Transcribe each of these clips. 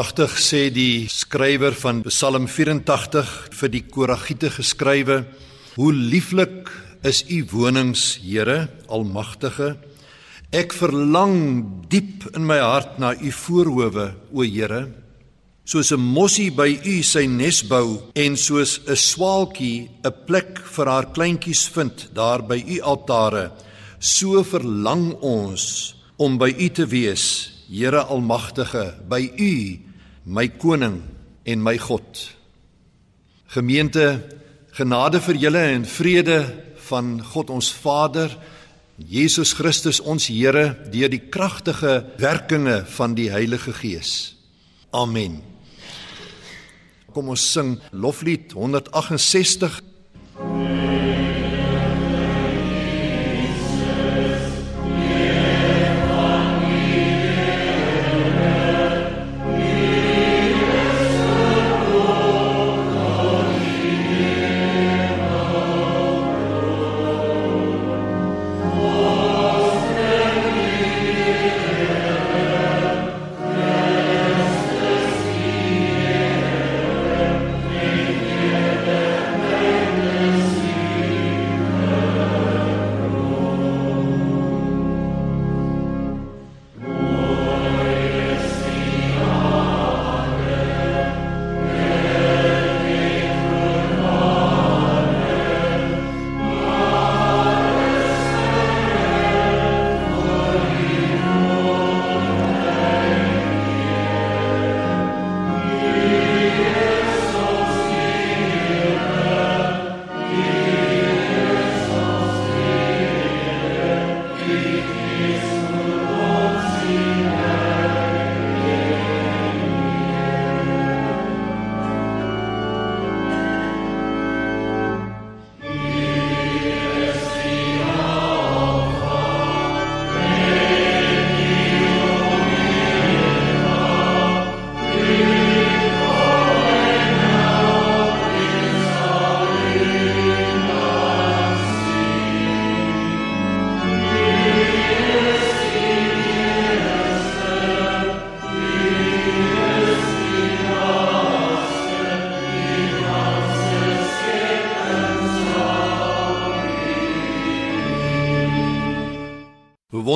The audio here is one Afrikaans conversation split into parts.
Pragtig sê die skrywer van Psalm 84 vir die Koragiete geskrywe: Hoe lieflik is u wonings, Here, Almagtige. Ek verlang diep in my hart na u voorhoewe, o Here. Soos 'n mossie by u sy nes bou en soos 'n swaalkie 'n plek vir haar kleintjies vind daar by u altare, so verlang ons om by u te wees, Here Almagtige, by U, my koning en my God. Gemeente, genade vir julle en vrede van God ons Vader, Jesus Christus ons Here deur die kragtige werkinge van die Heilige Gees. Amen. Kom ons sing Loflied 168.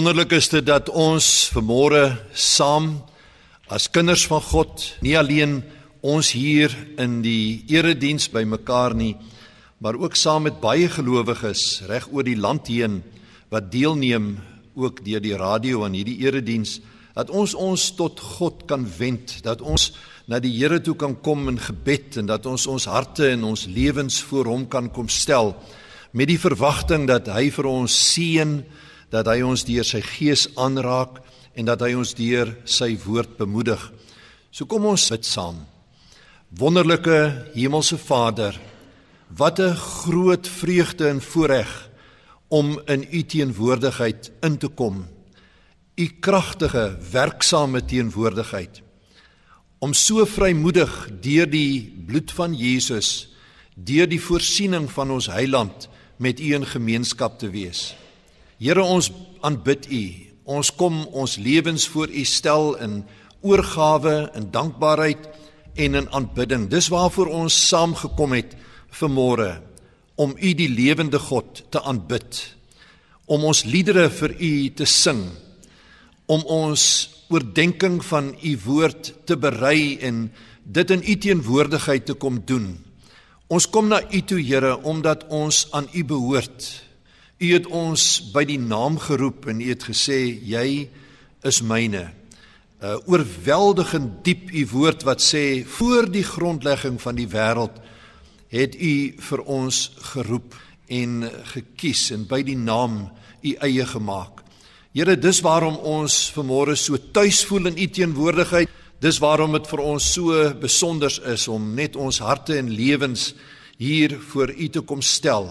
Wonderlik is dit dat ons vanmôre saam as kinders van God nie alleen ons hier in die erediens bymekaar nie, maar ook saam met baie gelowiges reg oor die land heen wat deelneem ook deur die radio aan hierdie erediens dat ons ons tot God kan wend, dat ons na die Here toe kan kom in gebed en dat ons ons harte en ons lewens voor hom kan kom stel met die verwagting dat hy vir ons seën dat hy ons deur sy gees aanraak en dat hy ons deur sy woord bemoedig. So kom ons bid saam. Wonderlike hemelse Vader, wat 'n groot vreugde en voorreg om in u teenwoordigheid in te kom. U kragtige, werksame teenwoordigheid om so vrymoedig deur die bloed van Jesus, deur die voorsiening van ons Heiland met u in gemeenskap te wees. Here ons aanbid U. Ons kom ons lewens voor U stel in oorgawe en dankbaarheid en in aanbidding. Dis waarvoor ons saamgekom het vanmôre om U die lewende God te aanbid. Om ons liedere vir U te sing. Om ons oordeenking van U woord te berei en dit in U teenwoordigheid te kom doen. Ons kom na U toe Here omdat ons aan U behoort. U het ons by die naam geroep en u het gesê jy is myne. Uh oorweldigend diep u woord wat sê voor die grondlegging van die wêreld het u vir ons geroep en gekies en by die naam u eie gemaak. Here, dis waarom ons vanmôre so tuis voel in u teenwoordigheid. Dis waarom dit vir ons so besonder is om net ons harte en lewens hier voor u te kom stel.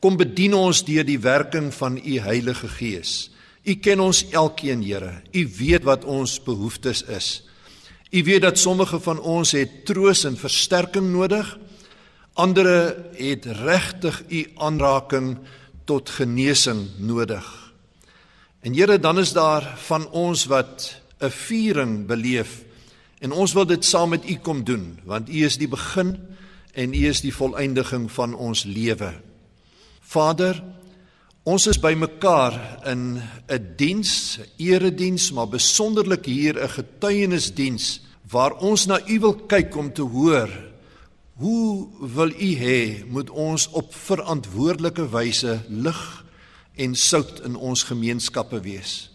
Kom bedien ons deur die werking van u Heilige Gees. U ken ons elkeen, Here. U weet wat ons behoeftes is. U weet dat sommige van ons het troos en versterking nodig. Ander het regtig u aanraking tot genesing nodig. En Here, dan is daar van ons wat 'n viering beleef En ons wil dit saam met U kom doen, want U is die begin en U is die volëindiging van ons lewe. Vader, ons is bymekaar in 'n diens, 'n erediens, maar besonderlik hier 'n getuienisdiens waar ons na U wil kyk om te hoor hoe wil U hê moet ons op verantwoordelike wyse lig en sout in ons gemeenskappe wees.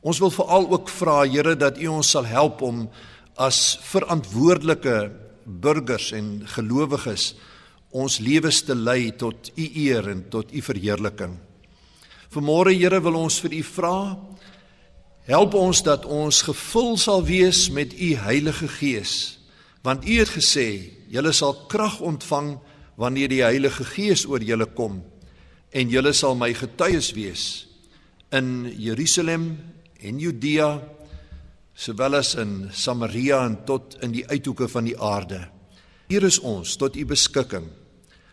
Ons wil veral ook vra Here dat U ons sal help om as verantwoordelike burgers en gelowiges ons lewens te lei tot U eer en tot U verheerliking. Vanmôre Here wil ons vir U vra help ons dat ons gevul sal wees met U Heilige Gees want U het gesê julle sal krag ontvang wanneer die Heilige Gees oor julle kom en julle sal my getuies wees in Jerusalem en Judea sowel as in Samaria en tot in die uithoeke van die aarde. Hier is ons tot u beskikking.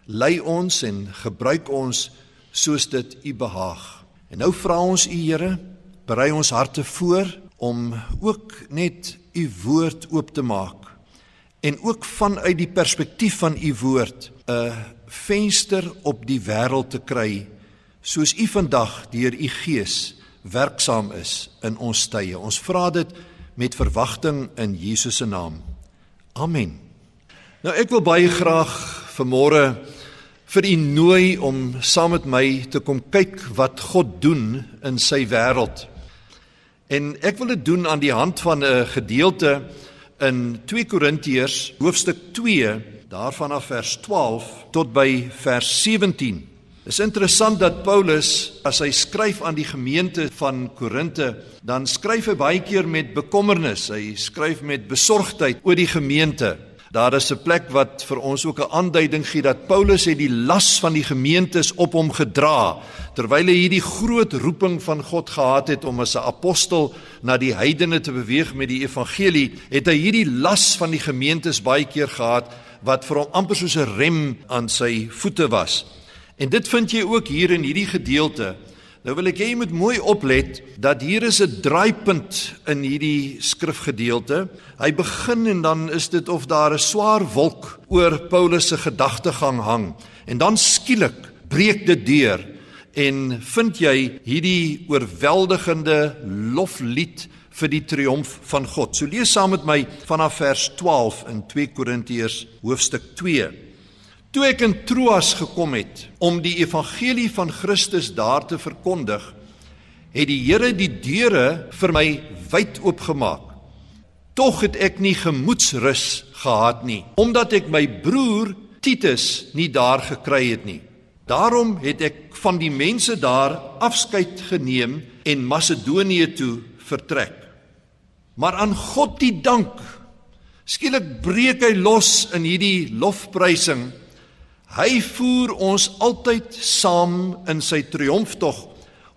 Lei ons en gebruik ons soos dit u behaag. En nou vra ons u Here, berei ons harte voor om ook net u woord oop te maak en ook vanuit die perspektief van u woord 'n venster op die wêreld te kry soos u vandag deur u gees werksaam is in ons tye. Ons vra dit met verwagting in Jesus se naam. Amen. Nou ek wil baie graag vanmôre vir u nooi om saam met my te kom kyk wat God doen in sy wêreld. En ek wil dit doen aan die hand van 'n gedeelte in 2 Korintiërs hoofstuk 2 daarvan af vers 12 tot by vers 17. Is interessant dat Paulus as hy skryf aan die gemeente van Korinte, dan skryf hy baie keer met bekommernis. Hy skryf met besorgdheid oor die gemeente. Daar is 'n plek wat vir ons ook 'n aanduiding gee dat Paulus het die las van die gemeentes op hom gedra terwyl hy hierdie groot roeping van God gehad het om as 'n apostel na die heidene te beweeg met die evangelie, het hy hierdie las van die gemeentes baie keer gehad wat vir hom amper soos 'n rem aan sy voete was. En dit vind jy ook hier in hierdie gedeelte. Nou wil ek hê jy moet mooi oplet dat hier is 'n draaipunt in hierdie skrifgedeelte. Hy begin en dan is dit of daar 'n swaar wolk oor Paulus se gedagtegang hang en dan skielik breek dit deur en vind jy hierdie oorweldigende loflied vir die triomf van God. So lees saam met my vanaf vers 12 in 2 Korintiërs hoofstuk 2. Toe ek in Troas gekom het om die evangelie van Christus daar te verkondig, het die Here die deure vir my wyd oopgemaak. Tog het ek nie gemoedsrus gehad nie, omdat ek my broer Titus nie daar gekry het nie. Daarom het ek van die mense daar afskeid geneem en Macedonië toe vertrek. Maar aan God die dank. Skielik breek hy los in hierdie lofprysing Hy voer ons altyd saam in sy triomftog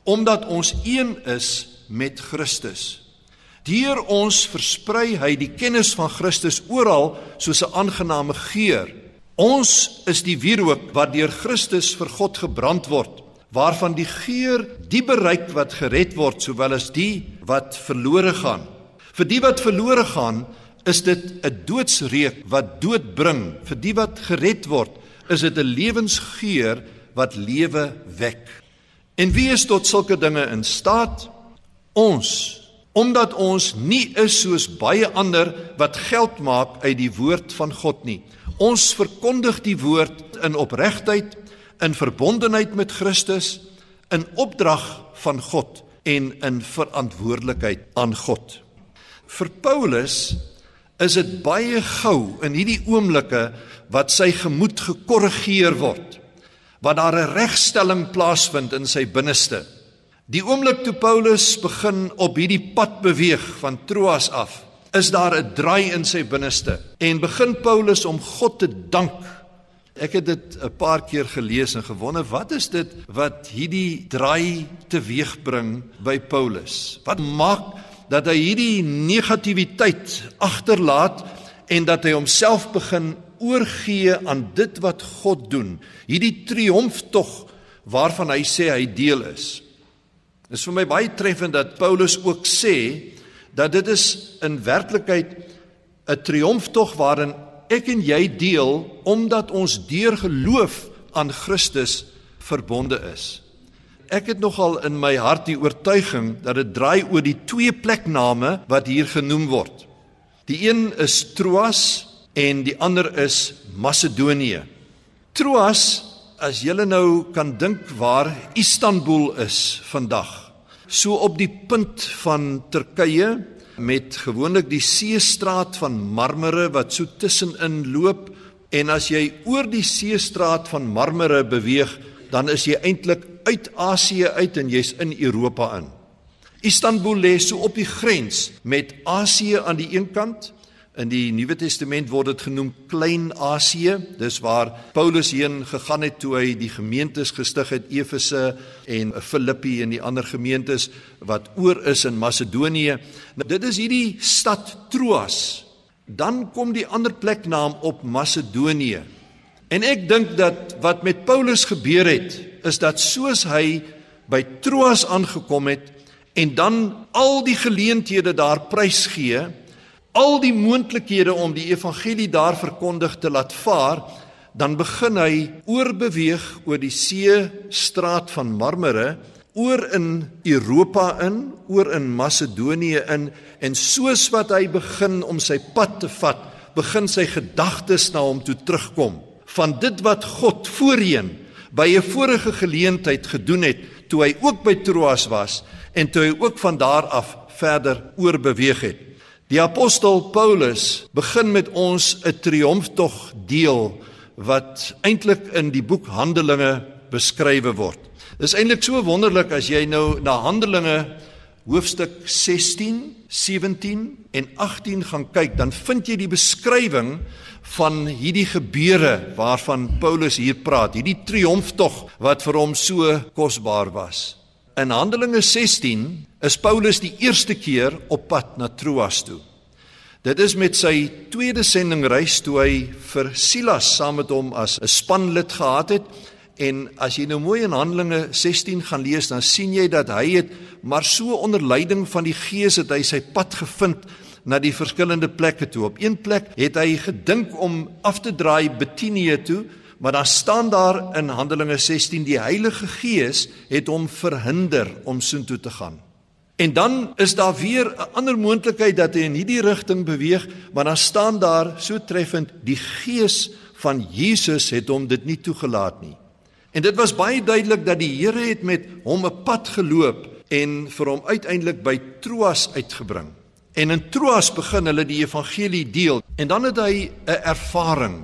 omdat ons een is met Christus. Deur ons versprei hy die kennis van Christus oral soos 'n aangename geur. Ons is die wierook wat deur Christus vir God gebrand word, waarvan die geur die bereik wat gered word sowel as die wat verlore gaan. Vir die wat verlore gaan, is dit 'n doodsreuk wat dood bring. Vir die wat gered word, is dit 'n lewensgeur wat lewe wek. En wie is tot sulke dinge in staat? Ons, omdat ons nie is soos baie ander wat geld maak uit die woord van God nie. Ons verkondig die woord in opregtheid, in verbondenheid met Christus, in opdrag van God en in verantwoordelikheid aan God. Vir Paulus is dit baie gou in hierdie oomblikke wat sy gemoed gekorrigeer word wat daar 'n regstelling plaasvind in sy binneste. Die oomblik toe Paulus begin op hierdie pad beweeg van Troas af is daar 'n draai in sy binneste. En begin Paulus om God te dank. Ek het dit 'n paar keer gelees en gewonder wat is dit wat hierdie draai teweegbring by Paulus? Wat maak dat hy hierdie negativiteit agterlaat en dat hy homself begin oorgee aan dit wat God doen. Hierdie triomftog waarvan hy sê hy deel is. Dit is vir my baie treffend dat Paulus ook sê dat dit is in werklikheid 'n triomftog waarin ek en jy deel omdat ons deur geloof aan Christus verbonde is. Ek het nogal in my hart die oortuiging dat dit draai oor die twee plekname wat hier genoem word. Die een is Troas en die ander is Macedonië. Troas, as julle nou kan dink waar Istanbul is vandag, so op die punt van Turkye met gewoonlik die seestraat van Marmara wat so tussenin loop en as jy oor die seestraat van Marmara beweeg, dan is jy eintlik uit Asië uit en jy's in Europa in. Istanbul lê so op die grens met Asië aan die een kant. In die Nuwe Testament word dit genoem Klein Asië. Dis waar Paulus heen gegaan het toe hy die gemeentes gestig het Efese en Filippi en die ander gemeentes wat oor is in Macedonië. Nou, dit is hierdie stad Troas. Dan kom die ander pleknaam op Macedonië. En ek dink dat wat met Paulus gebeur het, is dat soos hy by Troas aangekom het en dan al die geleenthede daar prysgee, al die moontlikhede om die evangelie daar verkondig te laat vaar, dan begin hy oorbeweeg oor die see straat van Marmara oor in Europa in, oor in Macedonië in en soos wat hy begin om sy pad te vat, begin sy gedagtes na hom toe terugkom. Van dit wat God voorheen by 'n vorige geleentheid gedoen het toe hy ook by Troas was en toe hy ook van daar af verder oorbeweeg het. Die apostel Paulus begin met ons 'n triomftog deel wat eintlik in die boek Handelinge beskrywe word. Dis eintlik so wonderlik as jy nou na Handelinge hoofstuk 16, 17 en 18 gaan kyk, dan vind jy die beskrywing van hierdie gebeure waarvan Paulus hier praat, hierdie triomftog wat vir hom so kosbaar was. In Handelinge 16 is Paulus die eerste keer op pad na Troas toe. Dit is met sy tweede sendingreis toe hy vir Silas saam met hom as 'n spanlid gehad het en as jy nou mooi in Handelinge 16 gaan lees dan sien jy dat hy het maar so onder leiding van die Gees het hy sy pad gevind na die verskillende plekke toe. Op een plek het hy gedink om af te draai Betinië toe, maar dan staan daar in Handelinge 16 die Heilige Gees het hom verhinder om soontoe te gaan. En dan is daar weer 'n ander moontlikheid dat hy in hierdie rigting beweeg, maar dan staan daar so treffend die Gees van Jesus het hom dit nie toegelaat nie. En dit was baie duidelik dat die Here het met hom 'n pad geloop en vir hom uiteindelik by Troas uitgebring. En in Troas begin hulle die evangelie deel en dan het hy 'n ervaring.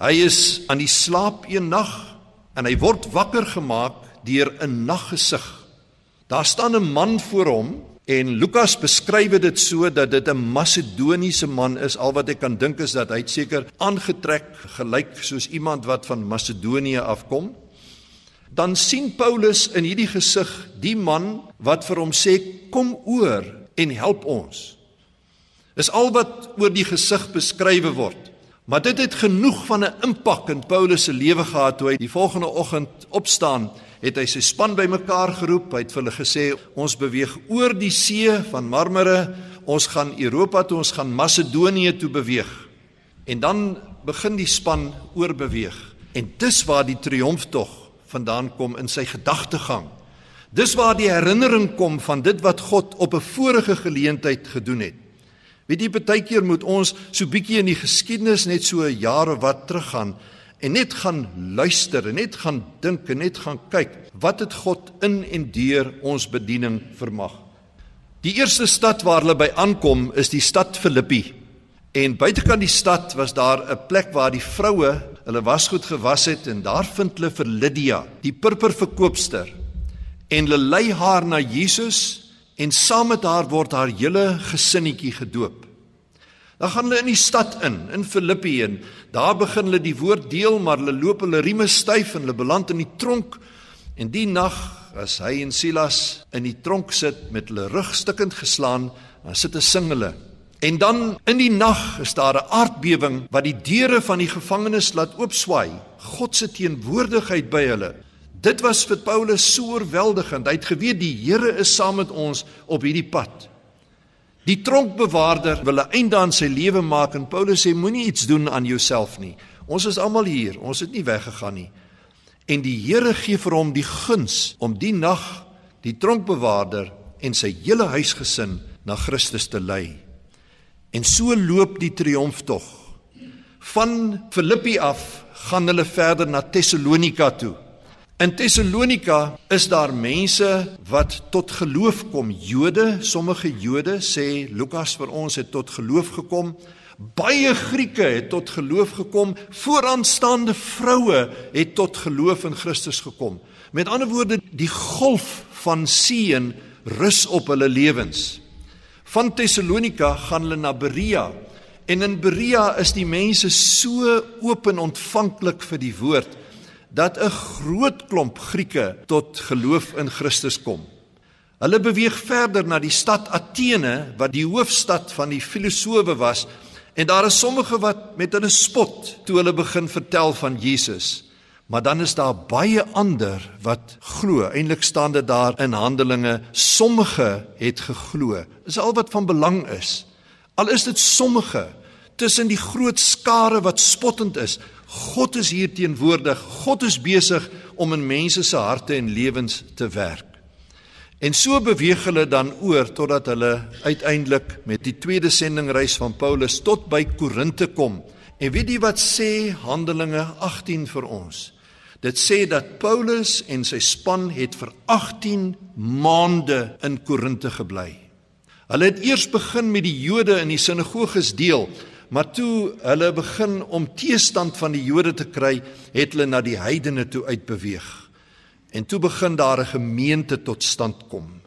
Hy is aan die slaap een nag en hy word wakker gemaak deur 'n naggesig. Daar staan 'n man voor hom en Lukas beskryf dit so dat dit 'n Macedoniese man is. Al wat ek kan dink is dat hy seker aangetrek gelyk soos iemand wat van Macedonië afkom. Dan sien Paulus in hierdie gesig die man wat vir hom sê kom oor en help ons. Dis al wat oor die gesig beskrywe word. Maar dit het genoeg van 'n impak in Paulus se lewe gehad toe hy die volgende oggend opstaan, het hy sy span bymekaar geroep. Hy het vir hulle gesê: "Ons beweeg oor die see van Marmara, ons gaan Europa toe, ons gaan Macedonië toe beweeg." En dan begin die span oorbeweeg. En dis waar die triomftog vandaan kom in sy gedagtegang. Dis waar die herinnering kom van dit wat God op 'n vorige geleentheid gedoen het. Weet jy baie keer moet ons so bietjie in die geskiedenis net so jare wat teruggaan en net gaan luister en net gaan dink en net gaan kyk wat het God in en deur ons bediening vermag. Die eerste stad waar hulle by aankom is die stad Filippi. En buitekant die stad was daar 'n plek waar die vroue hulle wasgoed gewas het en daar vind hulle vir Lydia, die purperverkoopster. En hulle lei haar na Jesus en saam met haar word haar hele gesinnetjie gedoop. Dan gaan hulle in die stad in, in Filippi en daar begin hulle die woord deel, maar hulle loop hulle rieme styf en hulle beland in die tronk. En die nag as hy en Silas in die tronk sit met hulle rug stukkend geslaan, dan sit hulle sing hulle. En dan in die nag is daar 'n aardbewing wat die deure van die gevangenis laat oopswaai. God se teenwoordigheid by hulle. Dit was vir Paulus so oorweldigend. Hy het geweet die Here is saam met ons op hierdie pad. Die tronkbewaarder wil 'n einde aan sy lewe maak en Paulus sê moenie iets doen aan jouself nie. Ons is almal hier, ons het nie weggegaan nie. En die Here gee vir hom die guns om die nag die tronkbewaarder en sy hele huisgesin na Christus te lei. En so loop die triomftog. Van Filippi af gaan hulle verder na Tessalonika toe. In Tessalonika is daar mense wat tot geloof kom. Jode, sommige Jode sê Lukas vir ons het tot geloof gekom. Baie Grieke het tot geloof gekom. Vooraanstaande vroue het tot geloof in Christus gekom. Met ander woorde, die golf van seën rus op hulle lewens. Van Tessalonika gaan hulle na Berea. En in Berea is die mense so oop en ontvanklik vir die woord dat 'n groot klomp Grieke tot geloof in Christus kom. Hulle beweeg verder na die stad Athene wat die hoofstad van die filosowe was en daar is sommige wat met hulle spot toe hulle begin vertel van Jesus. Maar dan is daar baie ander wat glo. Eintlik staan dit daar in Handelinge, sommige het geglo. Dis al wat van belang is. Al is dit sommige tussen die groot skare wat spottend is, God is hier teenwoordig. God is besig om in mense se harte en lewens te werk. En so beweeg hulle dan oor totdat hulle uiteindelik met die tweede sendingreis van Paulus tot by Korinte kom. En weet jy wat sê Handelinge 18 vir ons? Dit sê dat Paulus en sy span het vir 18 maande in Korinte gebly. Hulle het eers begin met die Jode in die sinagoges deel Maar toe hulle begin om teestand van die Jode te kry, het hulle na die heidene toe uitbeweeg. En toe begin daar 'n gemeente tot stand kom.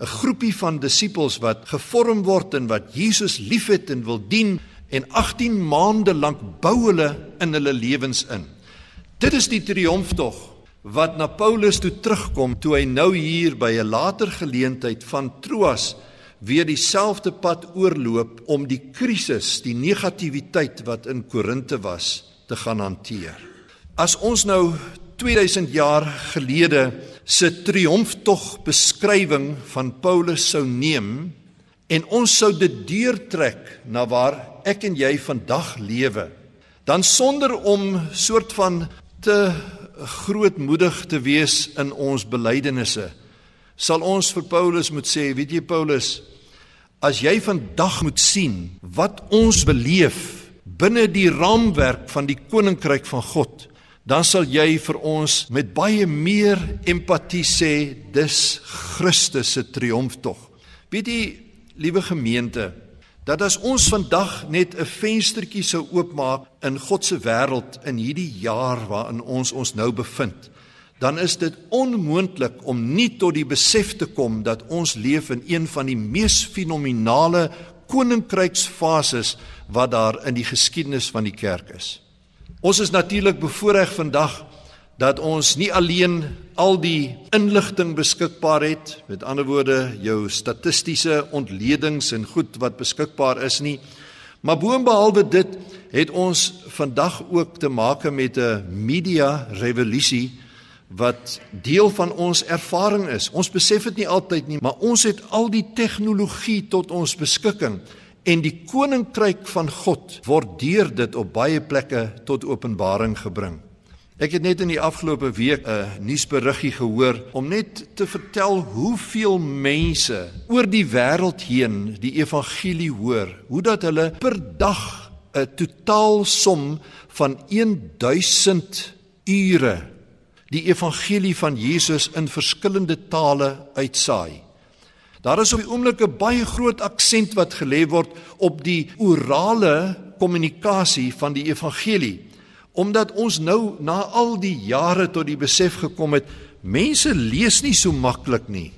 'n Groepie van disippels wat gevorm word en wat Jesus liefhet en wil dien en 18 maande lank bou hulle in hulle lewens in. Dit is die triomftog wat na Paulus toe terugkom toe hy nou hier by 'n later geleentheid van Troas weer dieselfde pad oorloop om die krisis, die negativiteit wat in Korinte was, te gaan hanteer. As ons nou 2000 jaar gelede se triomftog beskrywing van Paulus sou neem en ons sou dit deurtrek na waar ek en jy vandag lewe, dan sonder om soort van te grootmoedig te wees in ons belydenisse sal ons vir Paulus moet sê, weet jy Paulus, as jy vandag moet sien wat ons beleef binne die raamwerk van die koninkryk van God, dan sal jy vir ons met baie meer empatie sê dis Christus se triomftog. Weet jy, liewe gemeente, dat as ons vandag net 'n venstertjie sou oopmaak in God se wêreld in hierdie jaar waarin ons ons nou bevind, dan is dit onmoontlik om nie tot die besef te kom dat ons leef in een van die mees fenominale koninkryksfases wat daar in die geskiedenis van die kerk is. Ons is natuurlik bevoorreg vandag dat ons nie alleen al die inligting beskikbaar het, met ander woorde jou statistiese ontledings en goed wat beskikbaar is nie, maar boonbehalwe dit het ons vandag ook te make met 'n media revolusie wat deel van ons ervaring is. Ons besef dit nie altyd nie, maar ons het al die tegnologie tot ons beskikking en die koninkryk van God word deur dit op baie plekke tot openbaring gebring. Ek het net in die afgelope week 'n nuusberiggie gehoor om net te vertel hoeveel mense oor die wêreld heen die evangelie hoor, hoe dat hulle per dag 'n totaalsom van 1000 ure die evangelie van Jesus in verskillende tale uitsaai. Daar is op die oomblik 'n baie groot aksent wat gelê word op die orale kommunikasie van die evangelie omdat ons nou na al die jare tot die besef gekom het mense lees nie so maklik nie.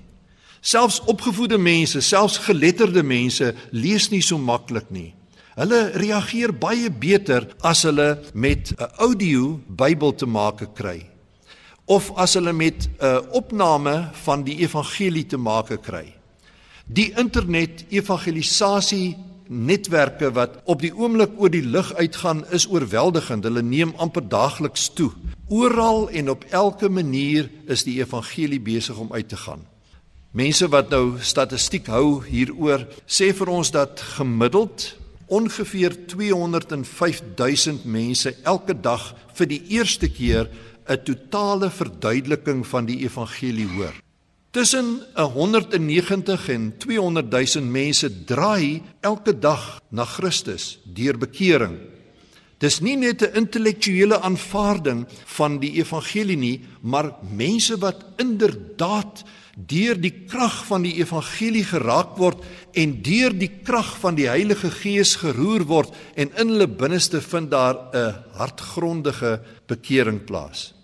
Selfs opgevoede mense, selfs geletterde mense lees nie so maklik nie. Hulle reageer baie beter as hulle met 'n audio Bybel te make kry of as hulle met 'n uh, opname van die evangelie te make kry. Die internet evangelisasie netwerke wat op die oomblik oor die lig uitgaan is oorweldigend. Hulle neem amper daagliks toe. Oral en op elke manier is die evangelie besig om uit te gaan. Mense wat nou statistiek hou hieroor, sê vir ons dat gemiddeld ongeveer 205000 mense elke dag vir die eerste keer 'n totale verduideliking van die evangelie hoor. Tussen 190 en 200 000 mense draai elke dag na Christus deur bekering. Dis nie net 'n intellektuele aanvaarding van die evangelie nie, maar mense wat inderdaad deur die krag van die evangelie geraak word en deur die krag van die Heilige Gees geroer word en in hulle binneste vind daar 'n hartgrondige bekering plaas.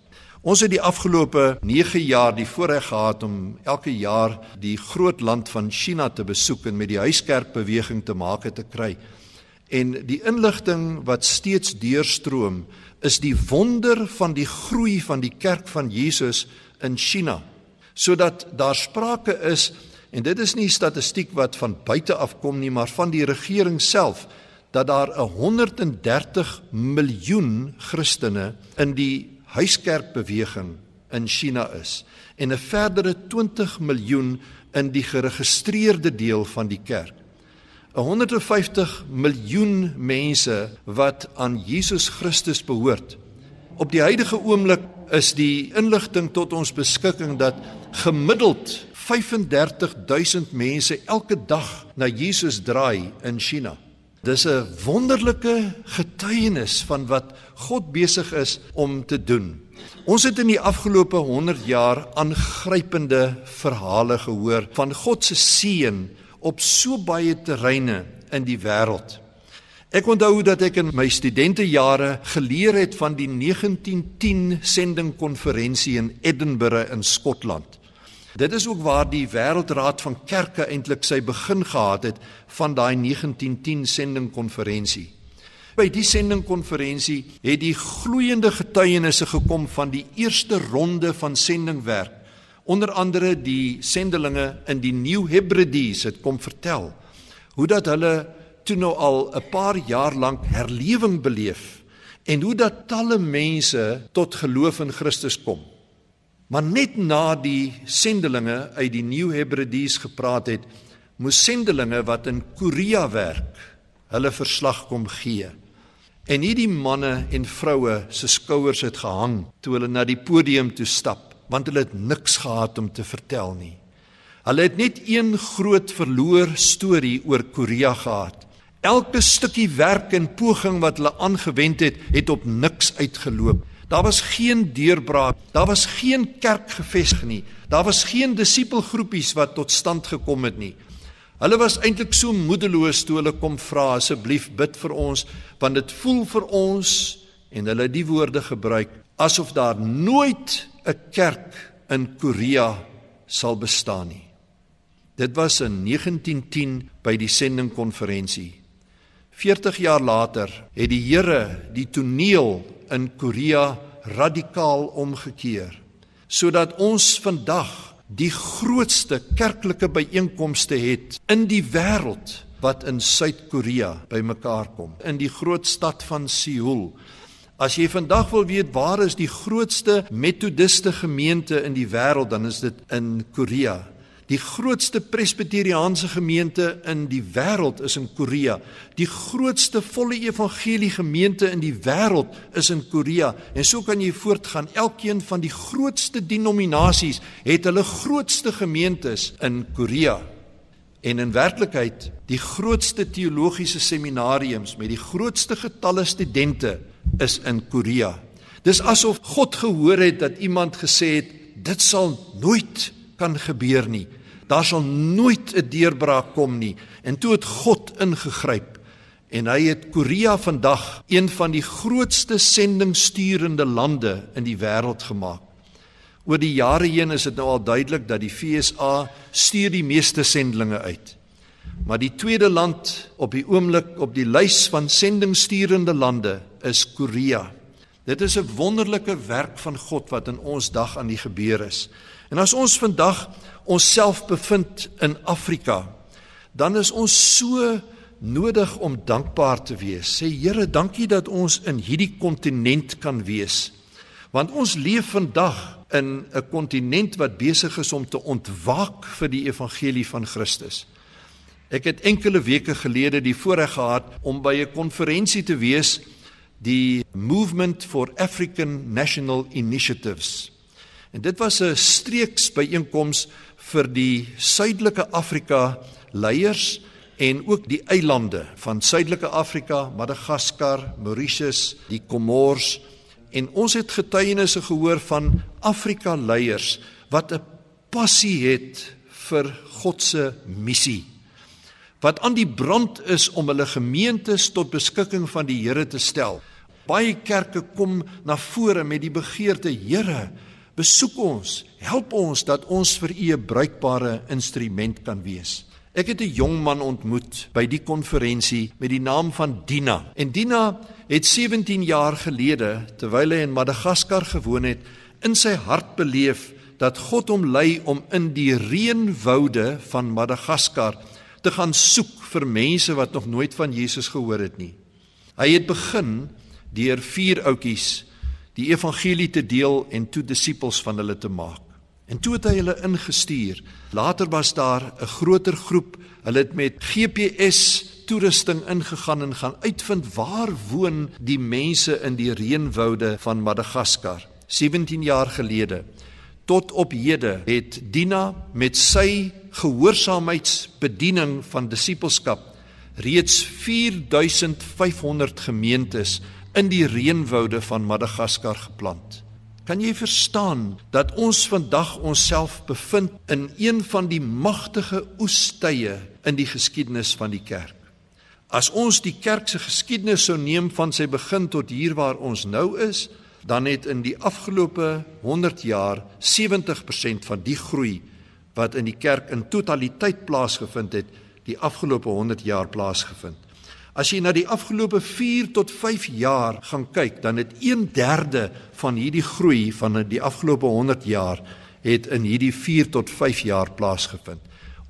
Ons het die afgelope 9 jaar die voorreg gehad om elke jaar die groot land van China te besoek en met die huiskerkbeweging te maak te kry. En die inligting wat steeds deurstroom is die wonder van die groei van die kerk van Jesus in China sodat daar sprake is en dit is nie statistiek wat van buite af kom nie maar van die regering self dat daar 'n 130 miljoen Christene in die huiskerkbeweging in China is en 'n verdere 20 miljoen in die geregistreerde deel van die kerk. 150 miljoen mense wat aan Jesus Christus behoort. Op die huidige oomblik is die inligting tot ons beskikking dat gemiddeld 35000 mense elke dag na Jesus draai in China. Dis 'n wonderlike getuienis van wat God besig is om te doen. Ons het in die afgelope 100 jaar aangrypende verhale gehoor van God se seën op so baie terreine in die wêreld. Ek onthou dat ek in my studentejare geleer het van die 1910 sendingkonferensie in Edinburgh in Skotland. Dit is ook waar die Wêreldraad van Kerke eintlik sy begin gehad het van daai 1910 sendingkonferensie. By die sendingkonferensie het die gloeiende getuienisse gekom van die eerste ronde van sendingwerk. Onder andere die sendelinge in die New Hebrides het kom vertel hoe dat hulle toe nou al 'n paar jaar lank herlewing beleef en hoe dat talle mense tot geloof in Christus kom. Maar net na die sendelinge uit die New Hebrides gepraat het, moes sendelinge wat in Korea werk, hulle verslag kom gee. En hierdie manne en vroue se skouers het gehang toe hulle na die podium toe stap, want hulle het niks gehad om te vertel nie. Hulle het net een groot verloor storie oor Korea gehad. Elke stukkie werk en poging wat hulle aangewend het, het op niks uitgeloop. Daar was geen deurbraak, daar was geen kerk gevestig nie. Daar was geen disipelgroepies wat tot stand gekom het nie. Hulle was eintlik so moedeloos toe hulle kom vra asseblief bid vir ons want dit voel vir ons en hulle die woorde gebruik asof daar nooit 'n kerk in Korea sal bestaan nie. Dit was in 1910 by die sendingkonferensie 40 jaar later het die Here die toneel in Korea radikaal omgekeer sodat ons vandag die grootste kerklike byeenkomste het in die wêreld wat in Suid-Korea bymekaar kom in die groot stad van Seoul. As jy vandag wil weet waar is die grootste metodiste gemeente in die wêreld dan is dit in Korea. Die grootste presbiteriaanse gemeente in die wêreld is in Korea. Die grootste volle evangelie gemeente in die wêreld is in Korea. En so kan jy voortgaan. Elkeen van die grootste denominasies het hulle grootste gemeentes in Korea. En in werklikheid, die grootste teologiese seminariums met die grootste getalle studente is in Korea. Dis asof God gehoor het dat iemand gesê het dit sal nooit kan gebeur nie. Daar sal nooit 'n deurbraak kom nie. En toe het God ingegryp en hy het Korea vandag een van die grootste sendingsturende lande in die wêreld gemaak. Oor die jare heen is dit nou al duidelik dat die FSA stuur die meeste sendlinge uit. Maar die tweede land op die oomblik op die lys van sendingsturende lande is Korea. Dit is 'n wonderlike werk van God wat in ons dag aan die gebeur is. En as ons vandag onsself bevind in Afrika, dan is ons so nodig om dankbaar te wees. Sê Here, dankie dat ons in hierdie kontinent kan wees. Want ons leef vandag in 'n kontinent wat besig is om te ontwaak vir die evangelie van Christus. Ek het enkele weke gelede die voorreg gehad om by 'n konferensie te wees, die Movement for African National Initiatives. En dit was 'n streeks byeenkoms vir die suidelike Afrika leiers en ook die eilande van suidelike Afrika, Madagaskar, Mauritius, die Comores en ons het getuienisse gehoor van Afrika leiers wat 'n passie het vir God se missie wat aan die brand is om hulle gemeentes tot beskikking van die Here te stel. Baie kerke kom na vore met die begeerte: Here, besoek ons, help ons dat ons vir U 'n bruikbare instrument kan wees. Ek het 'n jong man ontmoet by die konferensie met die naam van Dina. En Dina het 17 jaar gelede, terwyl hy in Madagaskar gewoon het, in sy hart beleef dat God hom lei om in die reënwoude van Madagaskar te gaan soek vir mense wat nog nooit van Jesus gehoor het nie. Hy het begin deur vier ouetjies die evangelie te deel en toe disippels van hulle te maak. En toe het hy hulle ingestuur. Later was daar 'n groter groep. Hulle het met GPS toerusting ingegaan en gaan uitvind waar woon die mense in die reënwoude van Madagaskar 17 jaar gelede. Tot op hede het Dina met sy gehoorsaamheidsbediening van disippelskap reeds 4500 gemeentes in die reënwoude van Madagaskar geplant. Kan jy verstaan dat ons vandag onsself bevind in een van die magtige oestye in die geskiedenis van die kerk? As ons die kerk se geskiedenis sou neem van sy begin tot hier waar ons nou is, dan het in die afgelope 100 jaar 70% van die groei wat in die kerk in totaliteit plaasgevind het, die afgelope 100 jaar plaasgevind. As jy na die afgelope 4 tot 5 jaar gaan kyk, dan het 1/3 van hierdie groei van die afgelope 100 jaar het in hierdie 4 tot 5 jaar plaasgevind.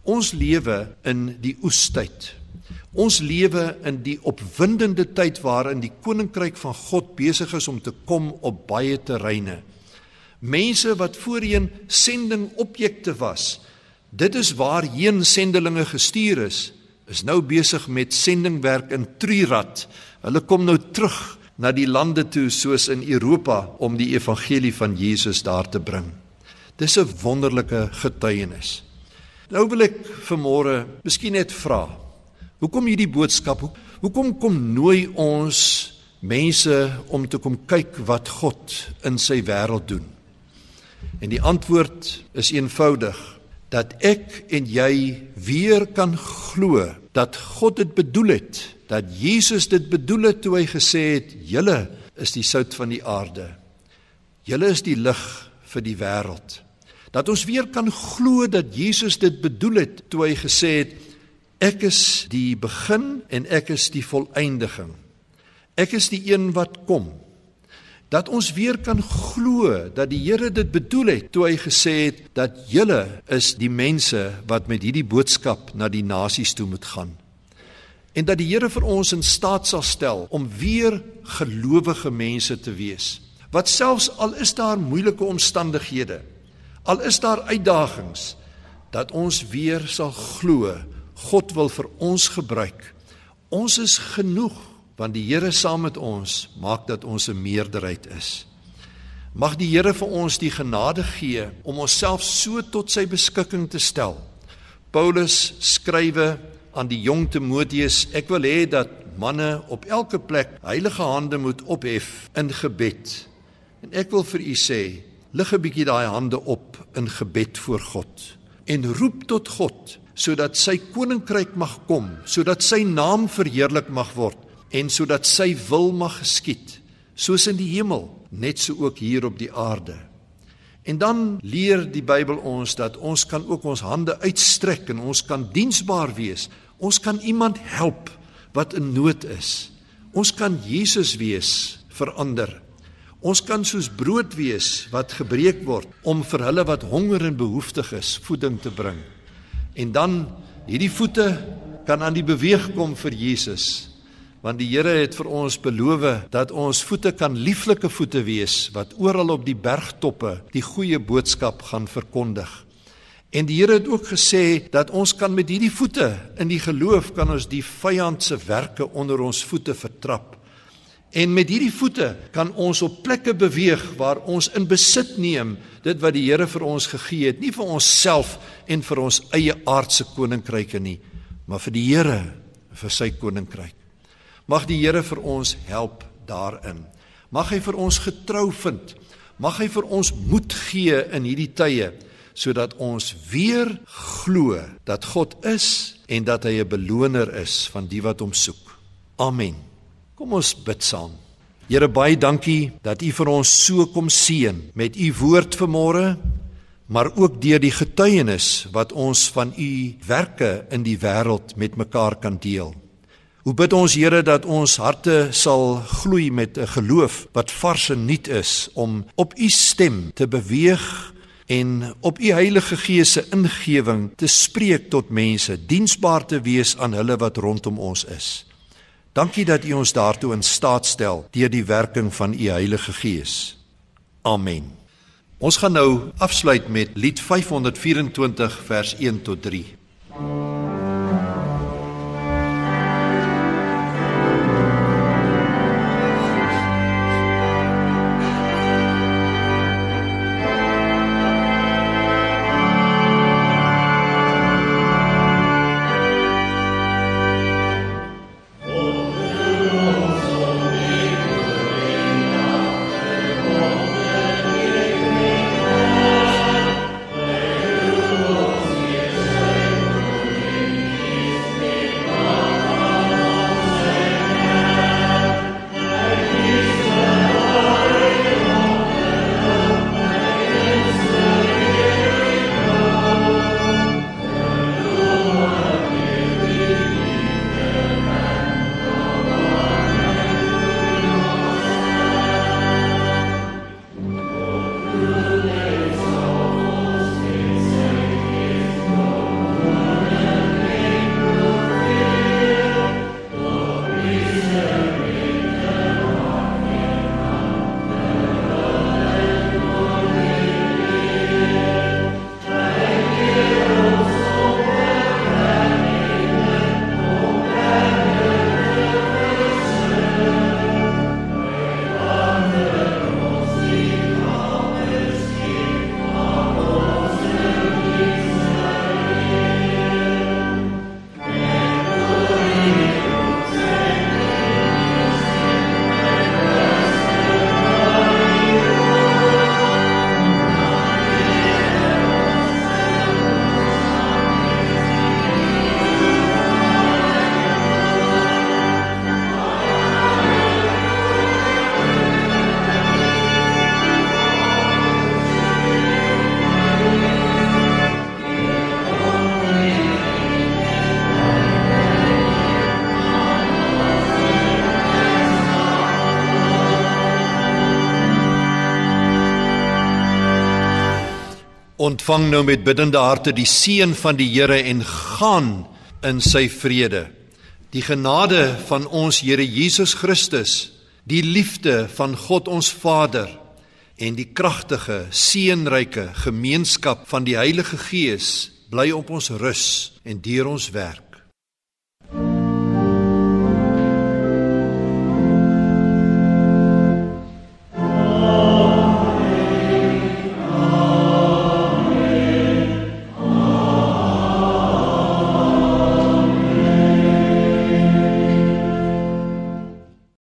Ons lewe in die oestyd. Ons lewe in die opwindende tyd waarin die koninkryk van God besig is om te kom op baie terreine. Mense wat voorheen sendingobjekte was, dit is waarheen sendelinge gestuur is, is nou besig met sendingwerk in Trirat. Hulle kom nou terug na die lande toe soos in Europa om die evangelie van Jesus daar te bring. Dis 'n wonderlike getuienis. Nou wil ek vanmôre miskien net vra, Hoekom hierdie boodskap? Hoekom kom nooi ons mense om te kom kyk wat God in sy wêreld doen? En die antwoord is eenvoudig dat ek en jy weer kan glo dat God dit bedoel het, dat Jesus dit bedoel het toe hy gesê het: "Julle is die sout van die aarde. Julle is die lig vir die wêreld." Dat ons weer kan glo dat Jesus dit bedoel het toe hy gesê het: Ek is die begin en ek is die volëindiging. Ek is die een wat kom. Dat ons weer kan glo dat die Here dit bedoel het toe hy gesê het dat julle is die mense wat met hierdie boodskap na die nasies toe moet gaan. En dat die Here vir ons in staat sal stel om weer gelowige mense te wees. Wat selfs al is daar moeilike omstandighede, al is daar uitdagings, dat ons weer sal glo God wil vir ons gebruik. Ons is genoeg want die Here saam met ons maak dat ons 'n meerderheid is. Mag die Here vir ons die genade gee om onsself so tot sy beskikking te stel. Paulus skrywe aan die jong Timoteus, ek wil hê dat manne op elke plek heilige hande moet ophef in gebed. En ek wil vir u sê, lig 'n bietjie daai hande op in gebed voor God en roep tot God sodat sy koninkryk mag kom, sodat sy naam verheerlik mag word en sodat sy wil mag geskied, soos in die hemel, net so ook hier op die aarde. En dan leer die Bybel ons dat ons kan ook ons hande uitstrek en ons kan diensbaar wees. Ons kan iemand help wat in nood is. Ons kan Jesus wees vir ander. Ons kan soos brood wees wat gebreek word om vir hulle wat honger en behoeftig is voeding te bring. En dan hierdie voete kan aan die beweeg kom vir Jesus. Want die Here het vir ons beloof dat ons voete kan lieflike voete wees wat oral op die bergtoppe die goeie boodskap gaan verkondig. En die Here het ook gesê dat ons kan met hierdie voete in die geloof kan ons die vyand se werke onder ons voete vertrap. En met hierdie voete kan ons op plekke beweeg waar ons in besit neem dit wat die Here vir ons gegee het, nie vir onsself en vir ons eie aardse koninkryke nie, maar vir die Here, vir sy koninkryk. Mag die Here vir ons help daarin. Mag hy vir ons getrou vind. Mag hy vir ons moed gee in hierdie tye sodat ons weer glo dat God is en dat hy 'n beloner is van die wat hom soek. Amen. Kom ons bid saam. Here baie dankie dat U vir ons so kom seën met U woord vanmôre, maar ook deur die getuienis wat ons van U werke in die wêreld met mekaar kan deel. Hoe bid ons Here dat ons harte sal gloei met 'n geloof wat vars en nuut is om op U stem te beweeg en op U Heilige Gees se ingewing te spreek tot mense, diensbaar te wees aan hulle wat rondom ons is. Dankie dat U ons daartoe in staat stel deur die werking van U Heilige Gees. Amen. Ons gaan nou afsluit met lied 524 vers 1 tot 3. Ontvang nou met biddende harte die seën van die Here en gaan in sy vrede. Die genade van ons Here Jesus Christus, die liefde van God ons Vader en die kragtige, seënryke gemeenskap van die Heilige Gees bly op ons rus en deur ons werk